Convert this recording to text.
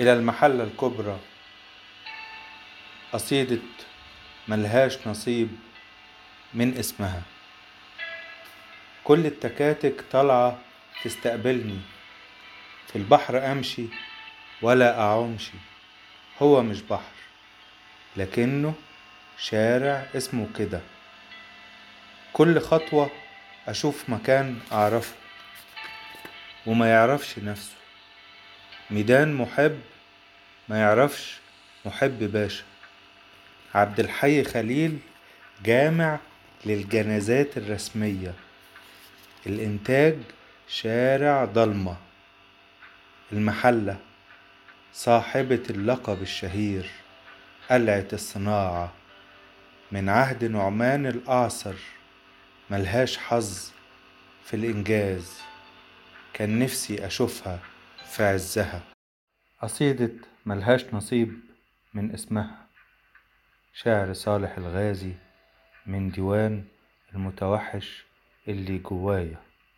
إلى المحلة الكبرى. قصيدة ملهاش نصيب من اسمها. كل التكاتك طالعة تستقبلني. في البحر أمشي ولا أعومشي هو مش بحر لكنه شارع اسمه كده. كل خطوة أشوف مكان أعرفه وما يعرفش نفسه. ميدان محب ما يعرفش محب باشا. عبد الحي خليل جامع للجنازات الرسمية. الإنتاج شارع ضلمة. المحلة صاحبة اللقب الشهير. قلعة الصناعة. من عهد نعمان الأعصر. ملهاش حظ في الإنجاز. كان نفسي أشوفها في عزها. قصيدة ملهاش نصيب من اسمها. شعر صالح الغازي من ديوان المتوحش اللي جوايا.